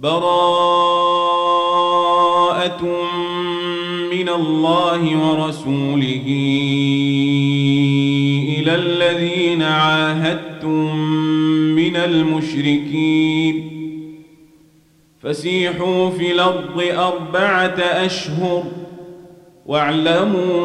براءة من الله ورسوله إلى الذين عاهدتم من المشركين. فسيحوا في الأرض أربعة أشهر واعلموا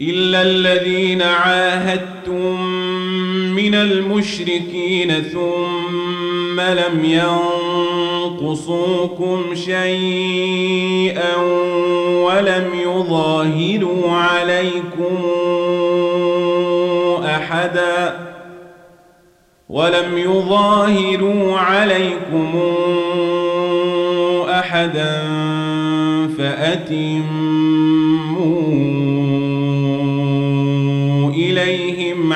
إلا الذين عاهدتم من المشركين ثم لم ينقصوكم شيئا ولم يظاهروا عليكم أحدا ولم يظاهروا عليكم أحدا فأتموا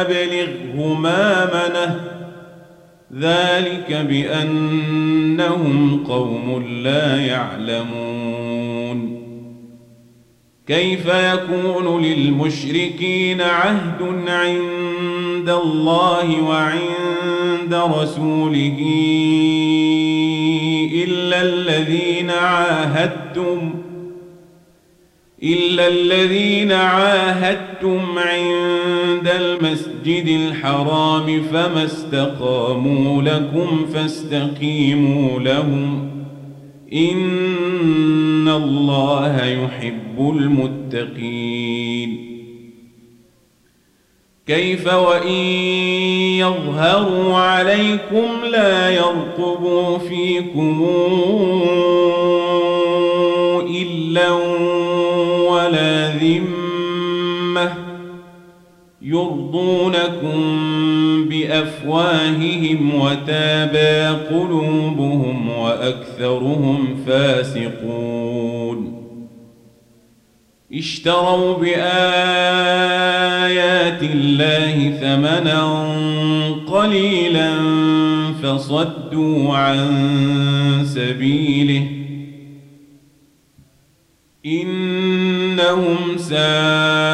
أبلغه مامنه ذلك بأنهم قوم لا يعلمون. كيف يكون للمشركين عهد عند الله وعند رسوله إلا الذين عاهدتم إلا الذين عاهدتم عند المسجد الحرام فما استقاموا لكم فاستقيموا لهم إن الله يحب المتقين كيف وإن يظهروا عليكم لا يرقبوا فيكم إلا يرضونكم بأفواههم وتابى قلوبهم وأكثرهم فاسقون. اشتروا بآيات الله ثمنا قليلا فصدوا عن سبيله. إنهم ساء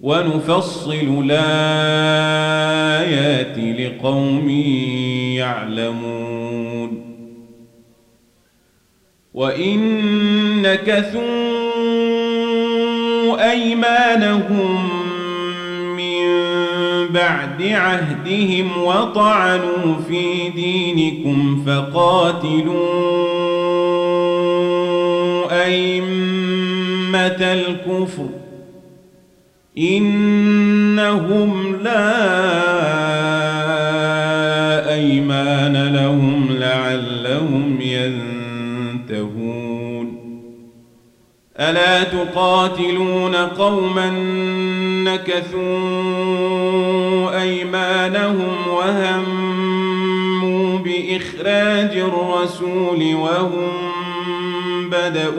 ونفصل الآيات لقوم يعلمون. وإن نكثوا أيمانهم من بعد عهدهم وطعنوا في دينكم فقاتلوا أئمة الكفر إنهم لا أيمان لهم لعلهم ينتهون. ألا تقاتلون قوما نكثوا أيمانهم وهموا بإخراج الرسول وهم بدؤوكم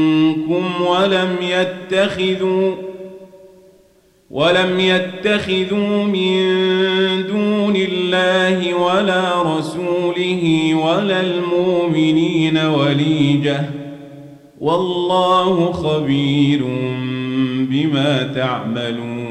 ولم يتخذوا ولم يتخذوا من دون الله ولا رسوله ولا المؤمنين وليجة والله خبير بما تعملون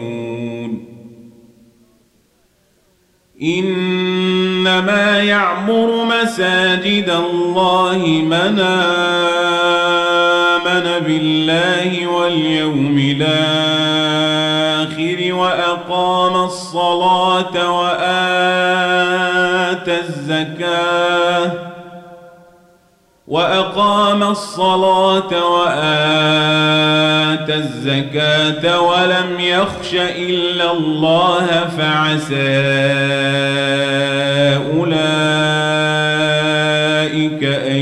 إنما يعمر مساجد الله من آمن بالله واليوم الآخر وأقام الصلاة وآتى الزكاة وأقام الصلاة وآتى الزكاة ولم يخش إلا الله فعسى أولئك أن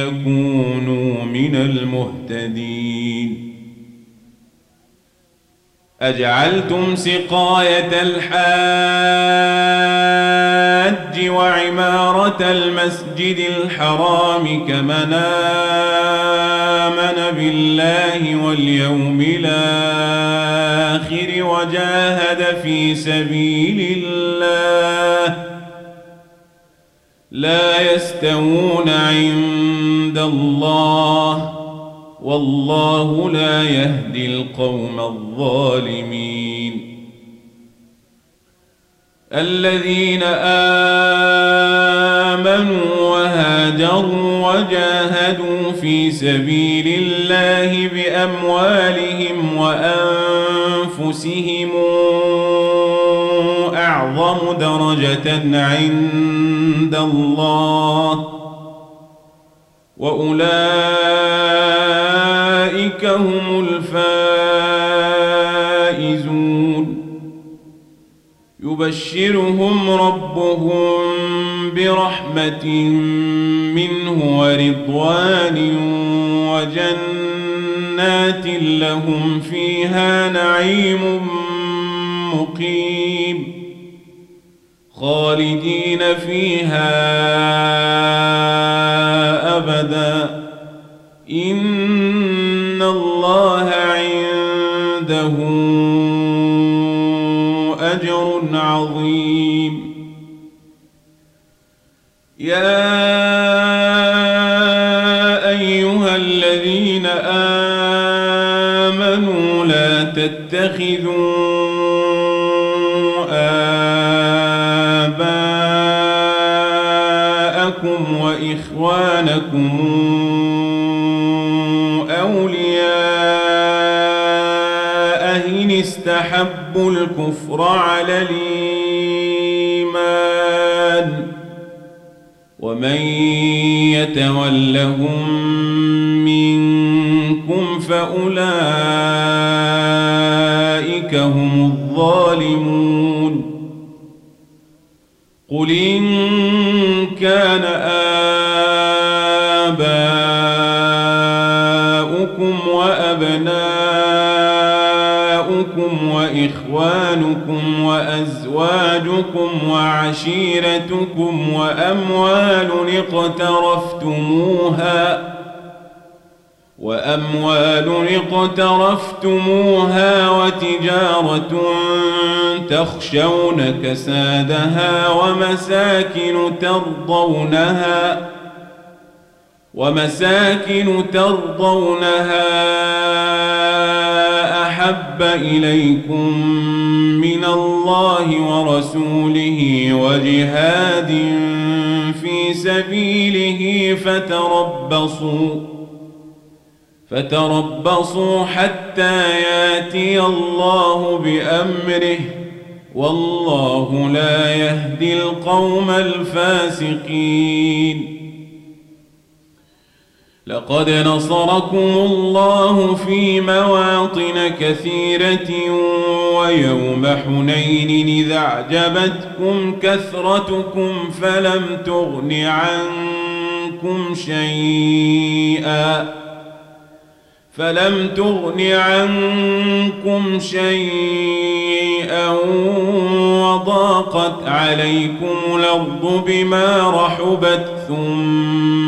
يكونوا من المهتدين أجعلتم سقاية الحاج وعمارة المسجد الحرام كمن آمن بالله واليوم الآخر وجاهد في سبيل الله لا يستوون عند الله والله لا يهدي القوم الظالمين. الذين آمنوا وهاجروا وجاهدوا في سبيل الله بأموالهم وأنفسهم أعظم درجة عند الله. وأولئك هم الفائزون يبشرهم ربهم برحمة منه ورضوان وجنات لهم فيها نعيم مقيم خالدين فيها أبدا عنده أجر عظيم. يا أيها الذين آمنوا لا تتخذوا آباءكم وإخوانكم استحبوا الكفر على الإيمان ومن يتولهم منكم فأولئك هم الظالمون قل وإخوانكم وأزواجكم وعشيرتكم وأموال اقترفتموها وأموال اقترفتموها وتجارة تخشون كسادها ومساكن ترضونها ومساكن ترضونها أحب إليكم من الله ورسوله وجهاد في سبيله فتربصوا فتربصوا حتى ياتي الله بأمره والله لا يهدي القوم الفاسقين. لقد نصركم الله في مواطن كثيرة ويوم حنين إذا أعجبتكم كثرتكم فلم تغن عنكم شيئا فلم تغن عنكم شيئا وضاقت عليكم الأرض بما رحبت ثم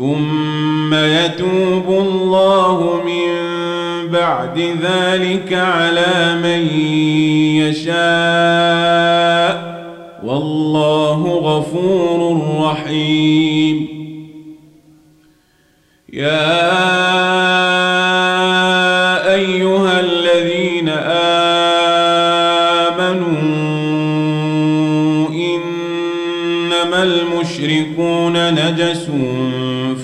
ثم يتوب الله من بعد ذلك على من يشاء. والله غفور رحيم. يا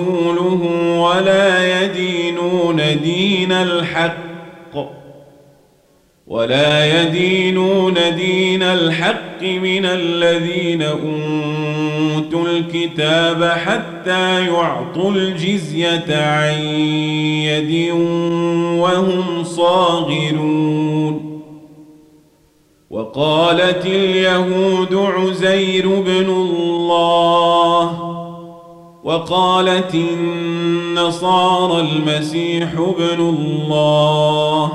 ورسوله ولا يدينون دين الحق ولا يدينون دين الحق من الذين أوتوا الكتاب حتى يعطوا الجزية عن يد وهم صاغرون. وقالت اليهود عزير بن الله وقالت النصارى المسيح بن الله.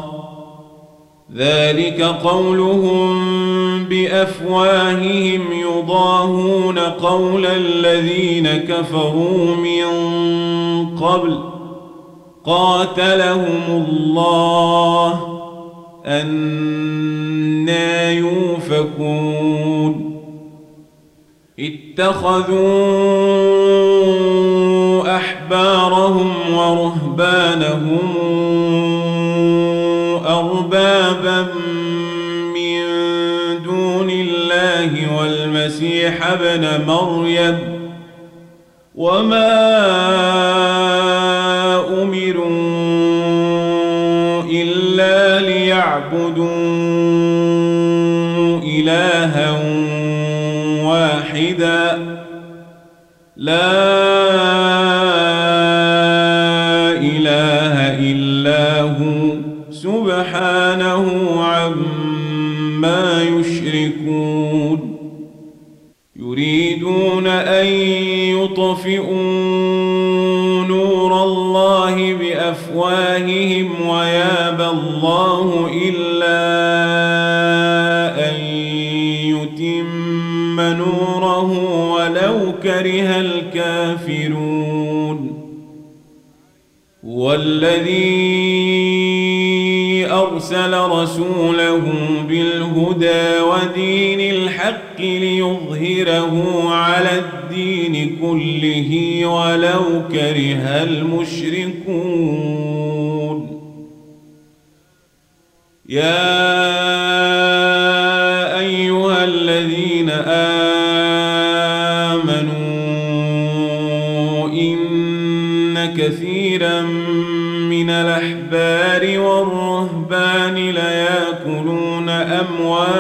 ذلك قولهم بأفواههم يضاهون قول الذين كفروا من قبل. قاتلهم الله أنا يوفكون. اتخذوا أحبارهم ورهبانهم أربابا من دون الله والمسيح ابن مريم وما لا إله إلا هو. سبحانه عما يشركون. يريدون أن يطفئوا نور الله بأفواههم ويابى الله والذي أرسل رسوله بالهدى ودين الحق ليظهره على الدين كله ولو كره المشركون. يا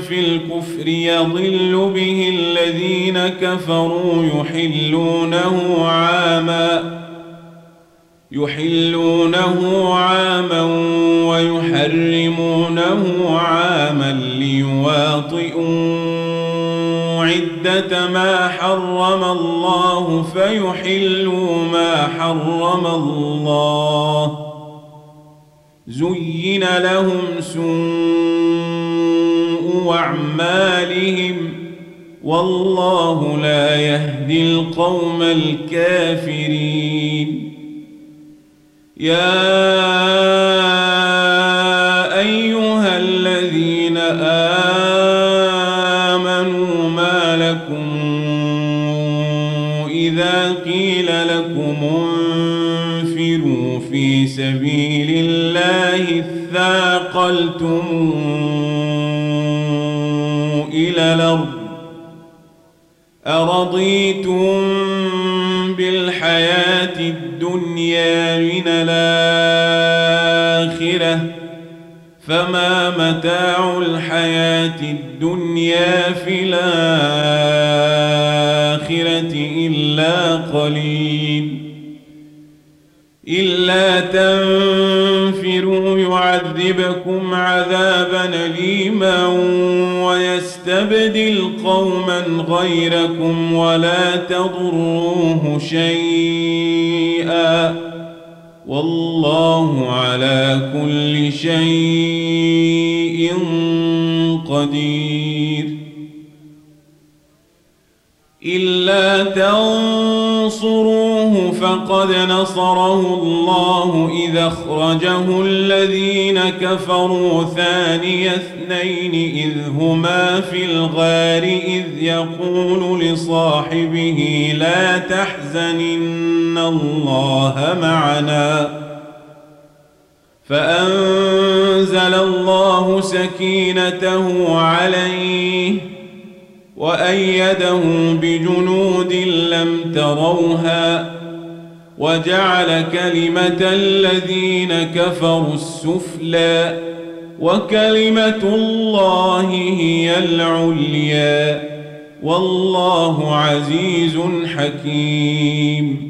في الكفر يضل به الذين كفروا يحلونه عاما يحلونه عاما ويحرمونه عاما ليواطئوا عدة ما حرم الله فيحلوا ما حرم الله زين لهم سوء أعمالهم والله لا يهدي القوم الكافرين. يا أيها الذين آمنوا ما لكم إذا قيل لكم انفروا في سبيل الله اثاقلتم إلى الأرض. أرضيتم بالحياة الدنيا من الآخرة؟ فما متاع الحياة الدنيا في الآخرة إلا قليل. إلا تنفروا يعذبكم عذابا أليما ويستبدل قوما غيركم ولا تضروه شيئا والله على كل شيء قدير إلا تنصروه فقد نصره الله إذا أخرجه الذين كفروا ثاني اثنين إذ هما في الغار إذ يقول لصاحبه لا تحزن إن الله معنا. فأنزل الله سكينته عليه وأيده بجنود لم تروها وجعل كلمة الذين كفروا السفلى وكلمة الله هي العليا. والله عزيز حكيم.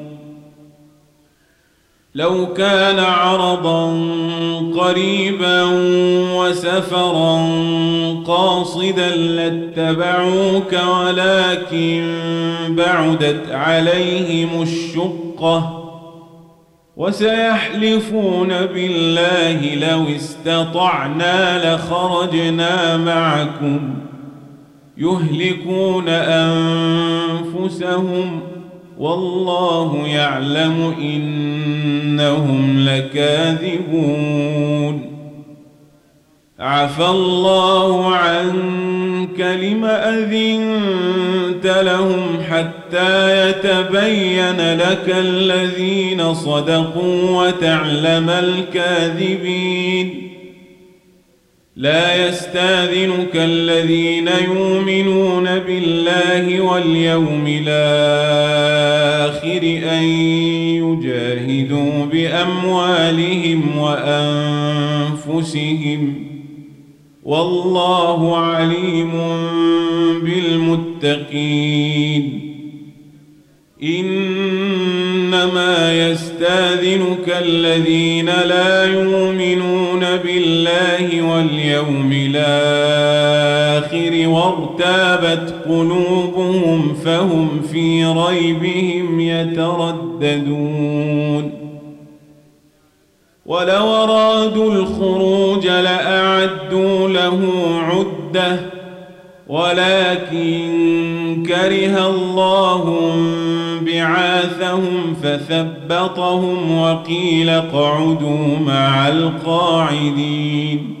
لو كان عرضا قريبا وسفرا قاصدا لاتبعوك ولكن بعدت عليهم الشقة. وسيحلفون بالله لو استطعنا لخرجنا معكم. يهلكون أنفسهم. والله يعلم إنهم لكاذبون. عفى الله عنك لم أذنت لهم حتى يتبين لك الذين صدقوا وتعلم الكاذبين. لا يستاذنك الذين يؤمنون بالله واليوم الآخر أن يجاهدوا بأموالهم وأنفسهم والله عليم بالمتقين. إنما يستاذنك الذين لا يؤمنون الآخر وارتابت قلوبهم فهم في ريبهم يترددون ولو أرادوا الخروج لأعدوا له عدة ولكن كره الله بعاثهم فثبطهم وقيل اقعدوا مع القاعدين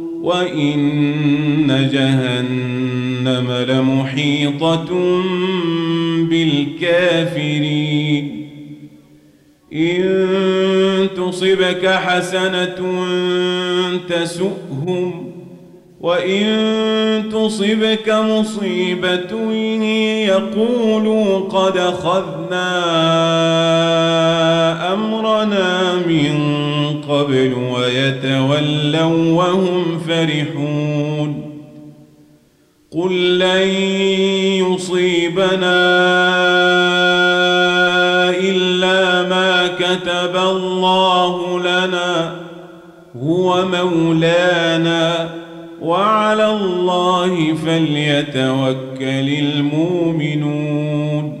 وإن جهنم لمحيطة بالكافرين إن تصبك حسنة تسؤهم وإن تصبك مصيبة يقولوا قد أخذنا أمرنا من قبل ويتولوا وهم فرحون. قل لن يصيبنا إلا ما كتب الله لنا. هو مولانا وعلى الله فليتوكل المؤمنون.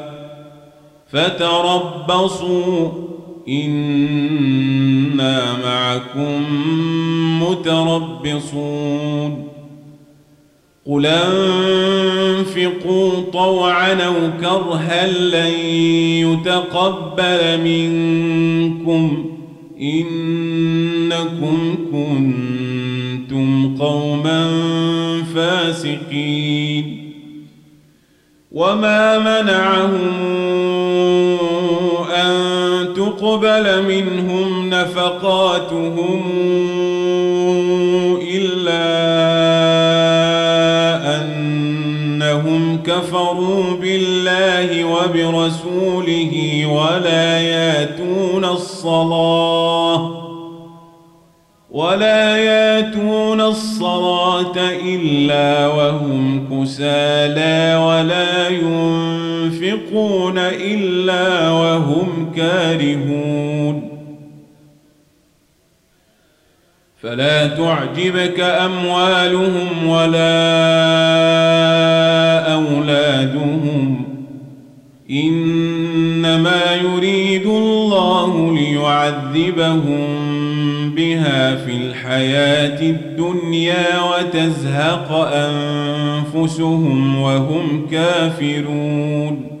فتربصوا. إنا معكم متربصون. قل أنفقوا طوعا أو كرها لن يتقبل منكم. إنكم كنتم قوما فاسقين. وما منعهم تقبل منهم نفقاتهم إلا أنهم كفروا بالله وبرسوله ولا ياتون الصلاة ولا ياتون الصلاة إلا وهم كسالى ولا ينفقون إلا وهم كارهون فلا تعجبك أموالهم ولا أولادهم إنما يريد الله ليعذبهم بها في الحياة الدنيا وتزهق أنفسهم وهم كافرون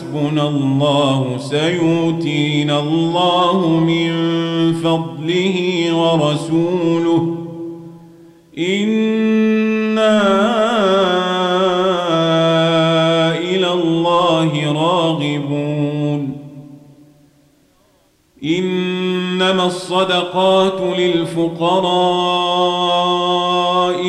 حسبنا الله سيؤتينا الله من فضله ورسوله. إنا إلى الله راغبون. إنما الصدقات للفقراء.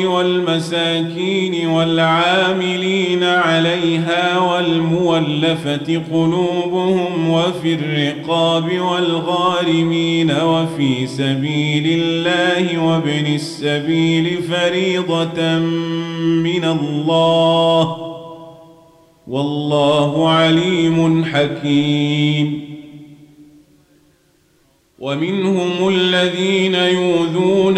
والمساكين والعاملين عليها والمولفة قلوبهم وفي الرقاب والغارمين وفي سبيل الله وابن السبيل فريضة من الله والله عليم حكيم. ومنهم الذين يؤذون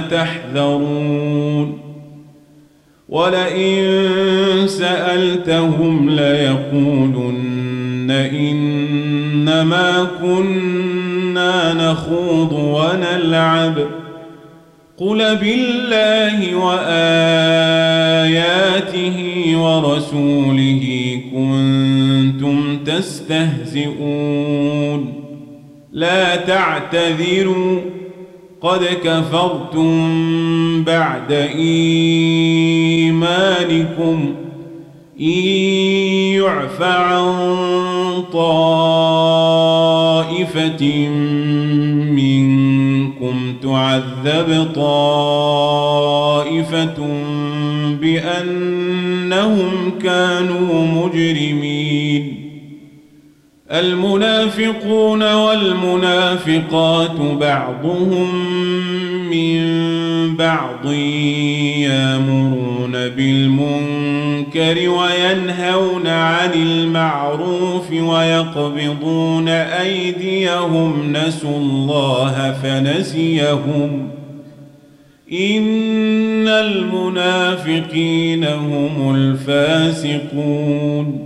تحذرون ولئن سألتهم ليقولن إنما كنا نخوض ونلعب قل بالله وآياته ورسوله كنتم تستهزئون لا تعتذروا قد كفرتم بعد إيمانكم إن يعف عن طائفة منكم تعذب طائفة بأنهم كانوا مجرمين. المنافقون والمنافقات بعضهم من بعض يامرون بالمنكر وينهون عن المعروف ويقبضون أيديهم نسوا الله فنسيهم. إن المنافقين هم الفاسقون.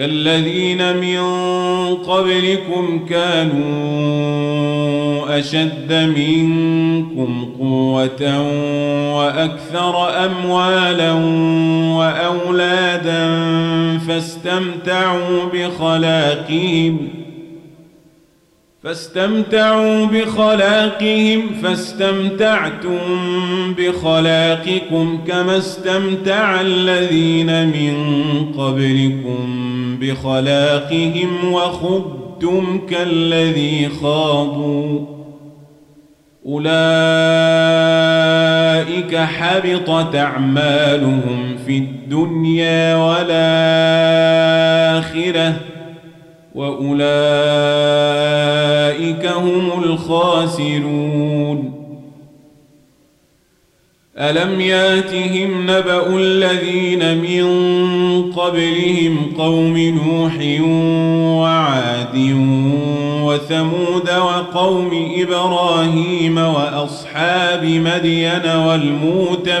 كالذين من قبلكم كانوا أشد منكم قوة وأكثر أموالا وأولادا فاستمتعوا بخلاقهم فاستمتعوا بخلاقهم فاستمتعتم بخلاقكم كما استمتع الذين من قبلكم بخلاقهم وخذتم كالذي خاضوا. أولئك حبطت أعمالهم في الدنيا والآخرة. وأولئك هم الخاسرون. ألم يأتهم نبأ الذين من قبلهم قوم نوح وعاد وثمود وقوم إبراهيم وأصحاب مدين والمؤتفكات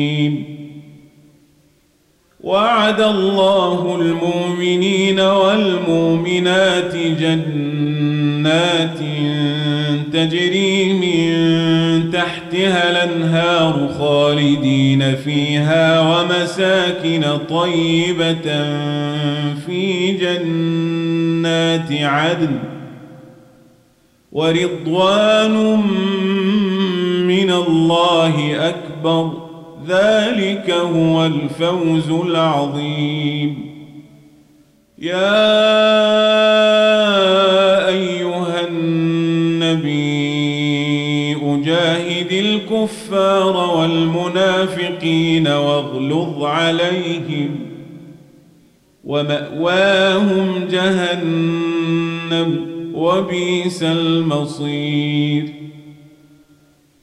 وعد الله المؤمنين والمؤمنات جنات تجري من تحتها الأنهار خالدين فيها ومساكن طيبة في جنات عدن ورضوان من الله أكبر ذلك هو الفوز العظيم. يا أيها النبي أجاهد الكفار والمنافقين واغلظ عليهم ومأواهم جهنم وبئس المصير.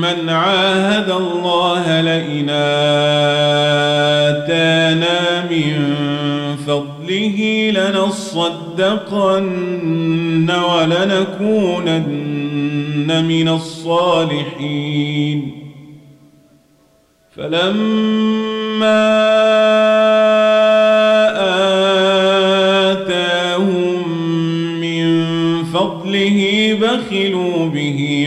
من عاهد الله لئن آتانا من فضله لنصدقن ولنكونن من الصالحين فلما بخلوا به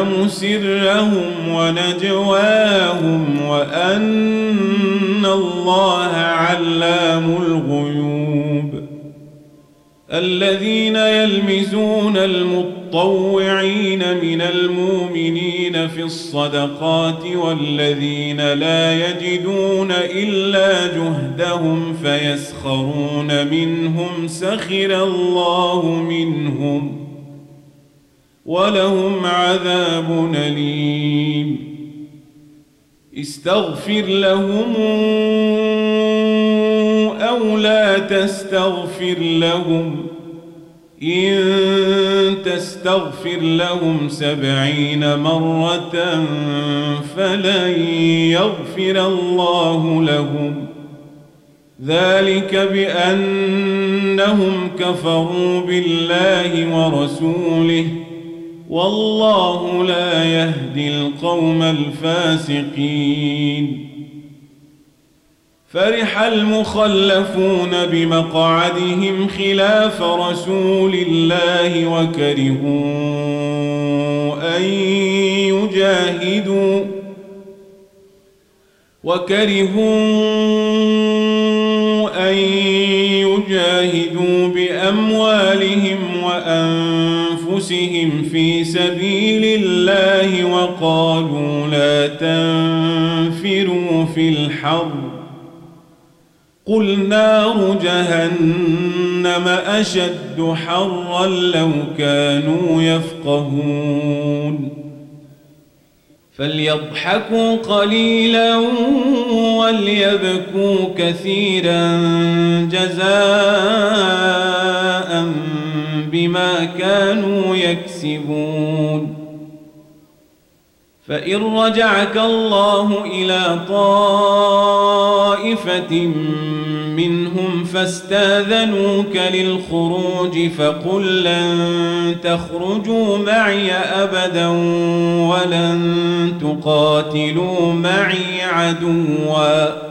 يعلم سرهم ونجواهم وأن الله علام الغيوب. الذين يلمزون المطوعين من المؤمنين في الصدقات والذين لا يجدون إلا جهدهم فيسخرون منهم سخر الله منهم. ولهم عذاب أليم. استغفر لهم أو لا تستغفر لهم. إن تستغفر لهم سبعين مرة فلن يغفر الله لهم. ذلك بأنهم كفروا بالله ورسوله. والله لا يهدي القوم الفاسقين. فرح المخلفون بمقعدهم خلاف رسول الله وكرهوا أن يجاهدوا وكرهوا أن يجاهدوا بأموالهم وأنفسهم في سبيل الله وقالوا لا تنفروا في الحر قل نار جهنم أشد حرا لو كانوا يفقهون. فليضحكوا قليلا وليبكوا كثيرا جزاء بما كانوا يكسبون. فإن رجعك الله إلى طائفة منهم فاستأذنوك للخروج فقل لن تخرجوا معي أبدا ولن تقاتلوا معي عدوا.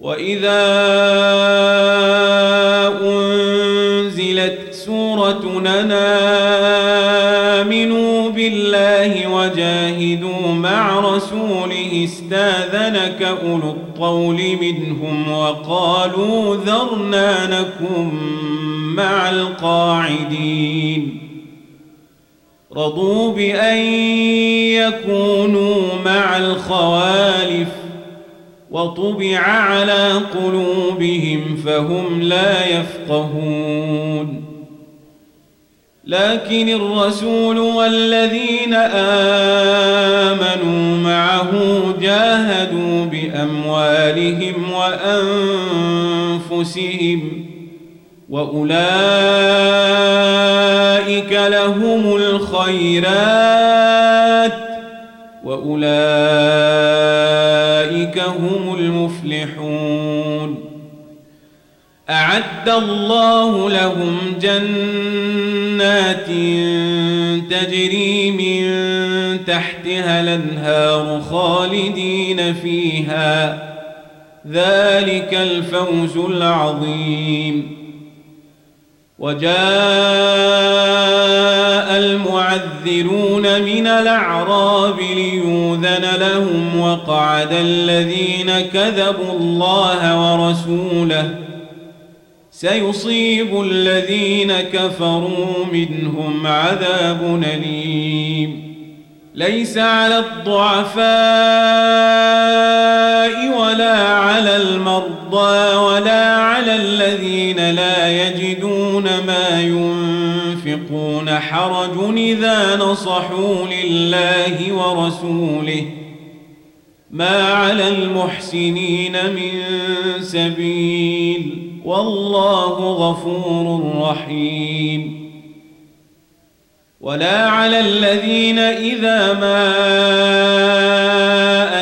وإذا أنزلت سورة آمنوا بالله وجاهدوا مع رسوله استاذنك أولو الطول منهم وقالوا ذرنا نكن مع القاعدين رضوا بأن يكونوا مع الخوالف وطبع على قلوبهم فهم لا يفقهون. لكن الرسول والذين آمنوا معه جاهدوا بأموالهم وأنفسهم وأولئك لهم الخيرات وأولئك هم المفلحون أعد الله لهم جنات تجري من تحتها الأنهار خالدين فيها. ذلك الفوز العظيم. وجاء المعذرون من الأعراب ليوذن لهم وقعد الذين كذبوا الله ورسوله. سيصيب الذين كفروا منهم عذاب أليم. ليس على الضعفاء ولا على المرضى ولا على الذين ينفقون حرج إذا نصحوا لله ورسوله. ما على المحسنين من سبيل. والله غفور رحيم. ولا على الذين إذا ما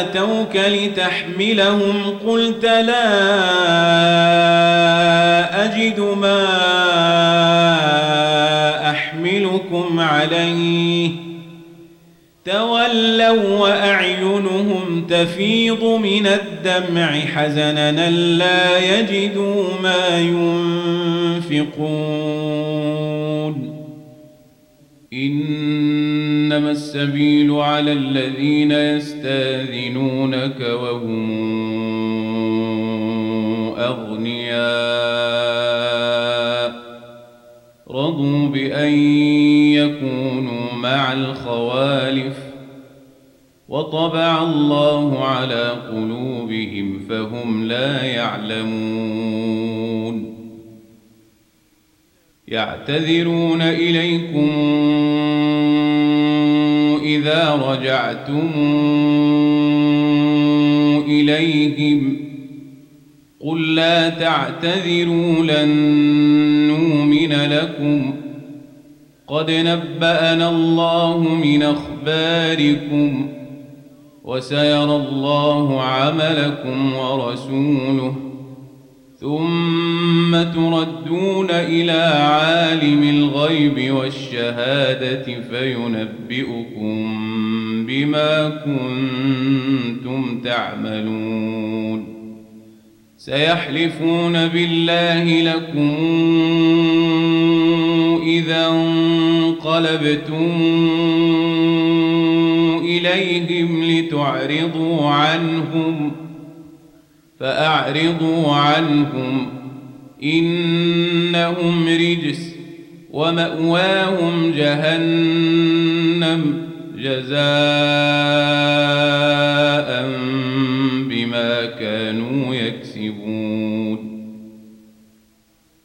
أتوك لتحملهم قلت لا أجد ما عليه. تولوا وأعينهم تفيض من الدمع حزنا لا يجدوا ما ينفقون. إنما السبيل على الذين يستاذنونك وهم أغنياء. رضوا بأن يكونوا مع الخوالف وطبع الله على قلوبهم فهم لا يعلمون. يعتذرون إليكم إذا رجعتم إليهم. قل لا تعتذروا لن نؤمن لكم. قد نبأنا الله من أخباركم وسيرى الله عملكم ورسوله ثم تردون إلى عالم الغيب والشهادة فينبئكم بما كنتم تعملون. سيحلفون بالله لكم إذا انقلبتم إليهم لتعرضوا عنهم فأعرضوا عنهم. إنهم رجس ومأواهم جهنم جزاء بما كانوا يكسبون.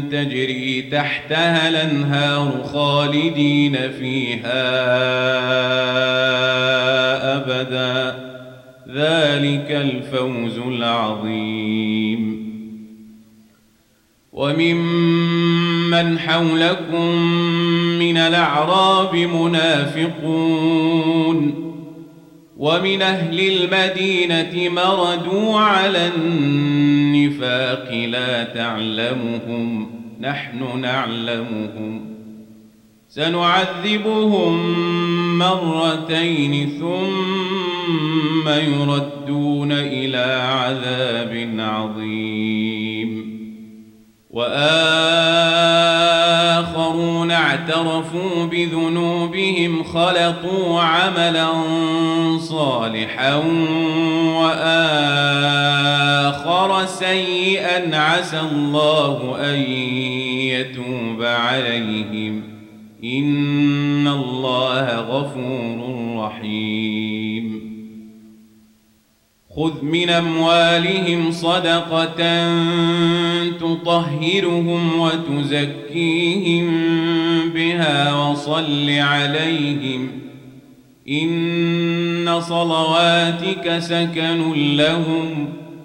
تجري تحتها الأنهار خالدين فيها أبدا. ذلك الفوز العظيم. وممن حولكم من الأعراب منافقون. ومن أهل المدينة مردوا على النفاق لا تعلمهم نحن نعلمهم. سنعذبهم مرتين ثم يردون إلى عذاب عظيم. وآخرون اعترفوا بذنوبهم خلطوا عملا صالحا وآخر سيئا عسى الله أن يتوب عليهم. إن الله غفور رحيم. خذ من أموالهم صدقة تطهرهم وتزكيهم بها وصل عليهم. إن صلواتك سكن لهم.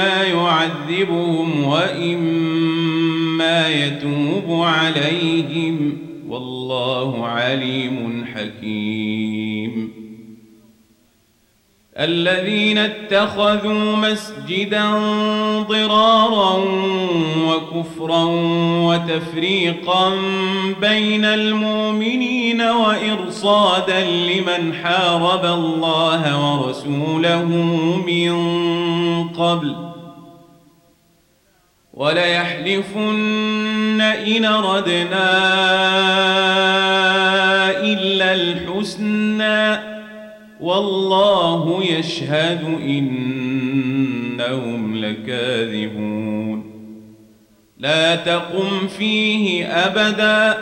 إما يعذبهم وإما يتوب عليهم والله عليم حكيم الذين اتخذوا مسجدا ضرارا وكفرا وتفريقا بين المؤمنين وإرصادا لمن حارب الله ورسوله من قبل وليحلفن إن ردنا إلا الحسنى والله يشهد إنهم لكاذبون. لا تقم فيه أبدا.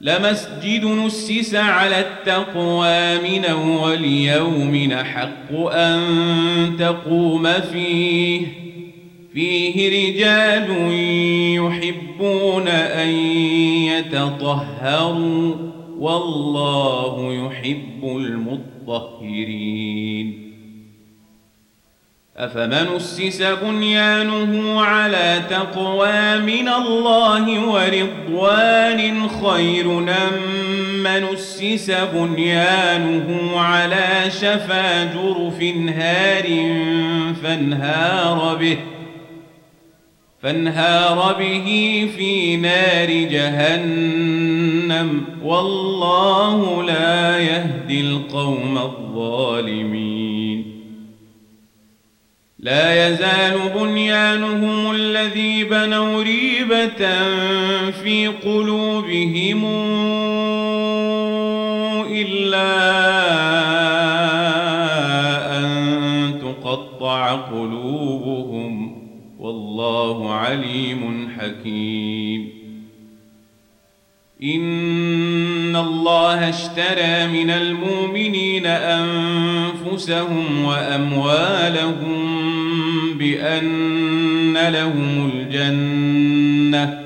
لمسجد نسس على التقوى من أول يوم حق أن تقوم فيه. فيه رجال يحبون أن يتطهروا والله يحب المطهرين. أفمن أسس بنيانه على تقوى من الله ورضوان خير من أسس بنيانه على شفا جرف هار فانهار به فانهار به في نار جهنم والله لا يهدي القوم الظالمين. لا يزال بنيانهم الذي بنوا ريبة في قلوبهم إلا أن تقطع قلوبهم. والله عليم حكيم. إن الله اشترى من المؤمنين أنفسهم وأموالهم بأن لهم الجنة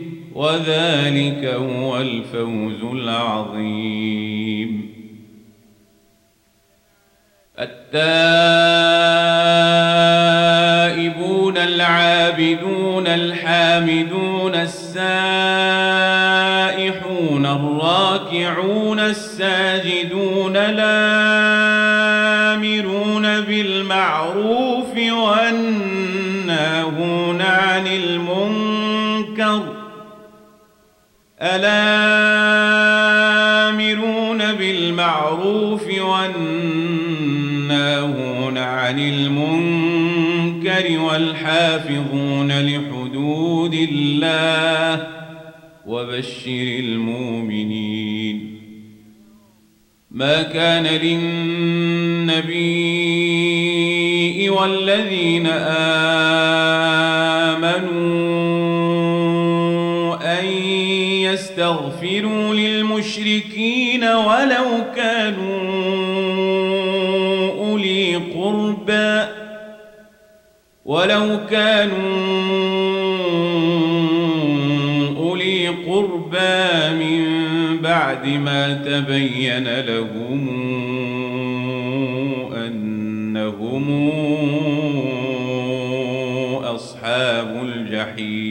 وذلك هو الفوز العظيم. التائبون العابدون الحامدون السائحون الراكعون الساجدون الآمرون بالمعروف والناهون الآمرون بالمعروف والناهون عن المنكر والحافظون لحدود الله وبشر المؤمنين. ما كان للنبي والذين آمنوا يستغفروا للمشركين ولو كانوا أولي قربى ولو كانوا أولي قربى من بعد ما تبين لهم أنهم أصحاب الجحيم.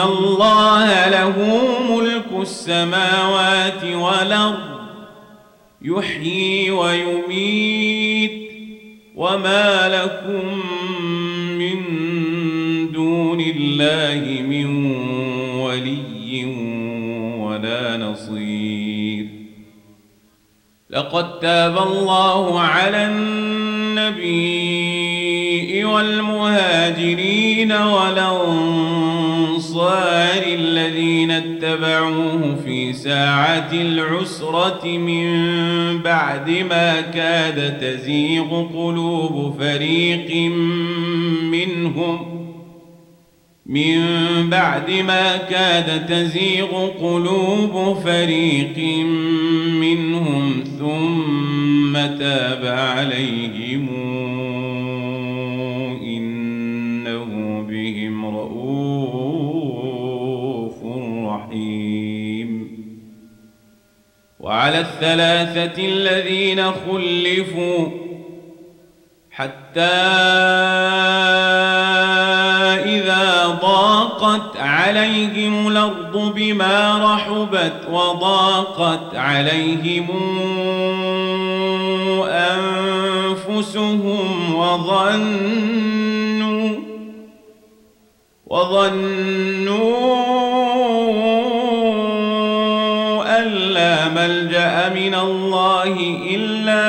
الله له ملك السماوات والأرض. يحيي ويميت. وما لكم من دون الله من ولي ولا نصير. لقد تاب الله على النبي والمهاجرين والأنصار الذين اتبعوه في ساعة العسرة من بعد ما كاد تزيغ قلوب فريق منهم من بعد ما كاد تزيغ قلوب فريق منهم ثم تاب عليهم وعلى الثلاثة الذين خلفوا حتى إذا ضاقت عليهم الأرض بما رحبت وضاقت عليهم أنفسهم وظنوا وظنوا من الله إلا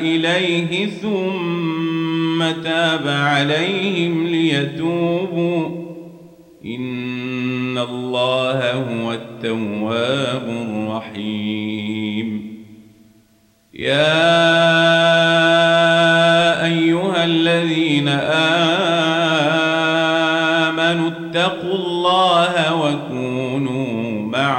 إليه ثم تاب عليهم ليتوبوا. إن الله هو التواب الرحيم. يا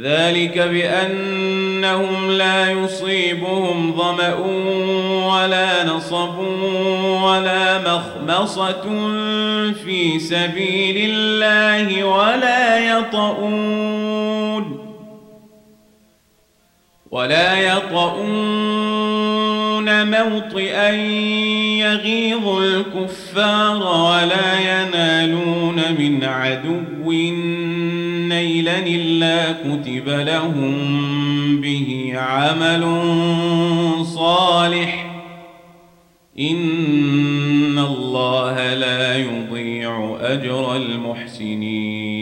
ذلك بأنهم لا يصيبهم ظمأ ولا نصب ولا مخمصة في سبيل الله ولا يطؤون ولا يطؤون موطئا يغيظ الكفار ولا ينالون من عدو نيلا إلا كتب لهم به عمل صالح. إن الله لا يضيع أجر المحسنين.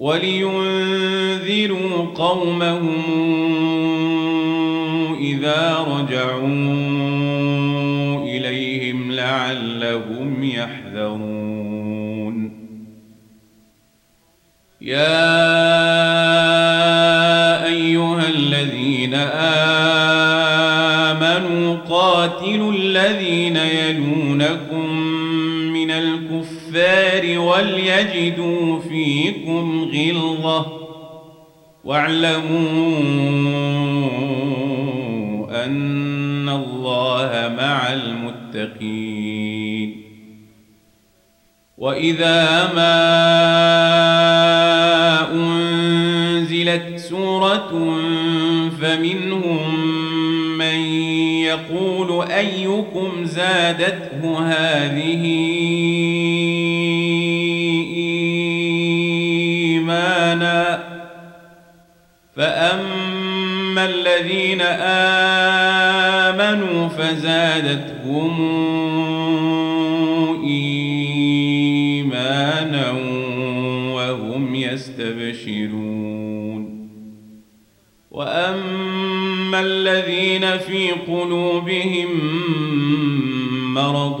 ولينذروا قومهم إذا رجعوا إليهم لعلهم يحذرون. يا أيها الذين آمنوا قاتلوا الذين يلونكم وليجدوا فيكم غلظة واعلموا أن الله مع المتقين. وإذا ما أنزلت سورة فمنهم من يقول أيكم زادته هذه فأما الذين آمنوا فزادتهم إيمانا وهم يستبشرون وأما الذين في قلوبهم مرض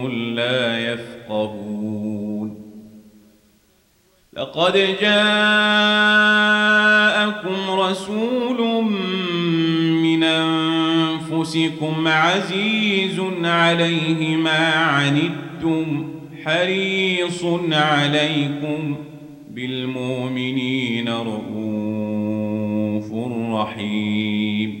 يفقهون. لقد جاءكم رسول من أنفسكم عزيز عليه ما عنتم حريص عليكم بالمؤمنين رؤوف رحيم.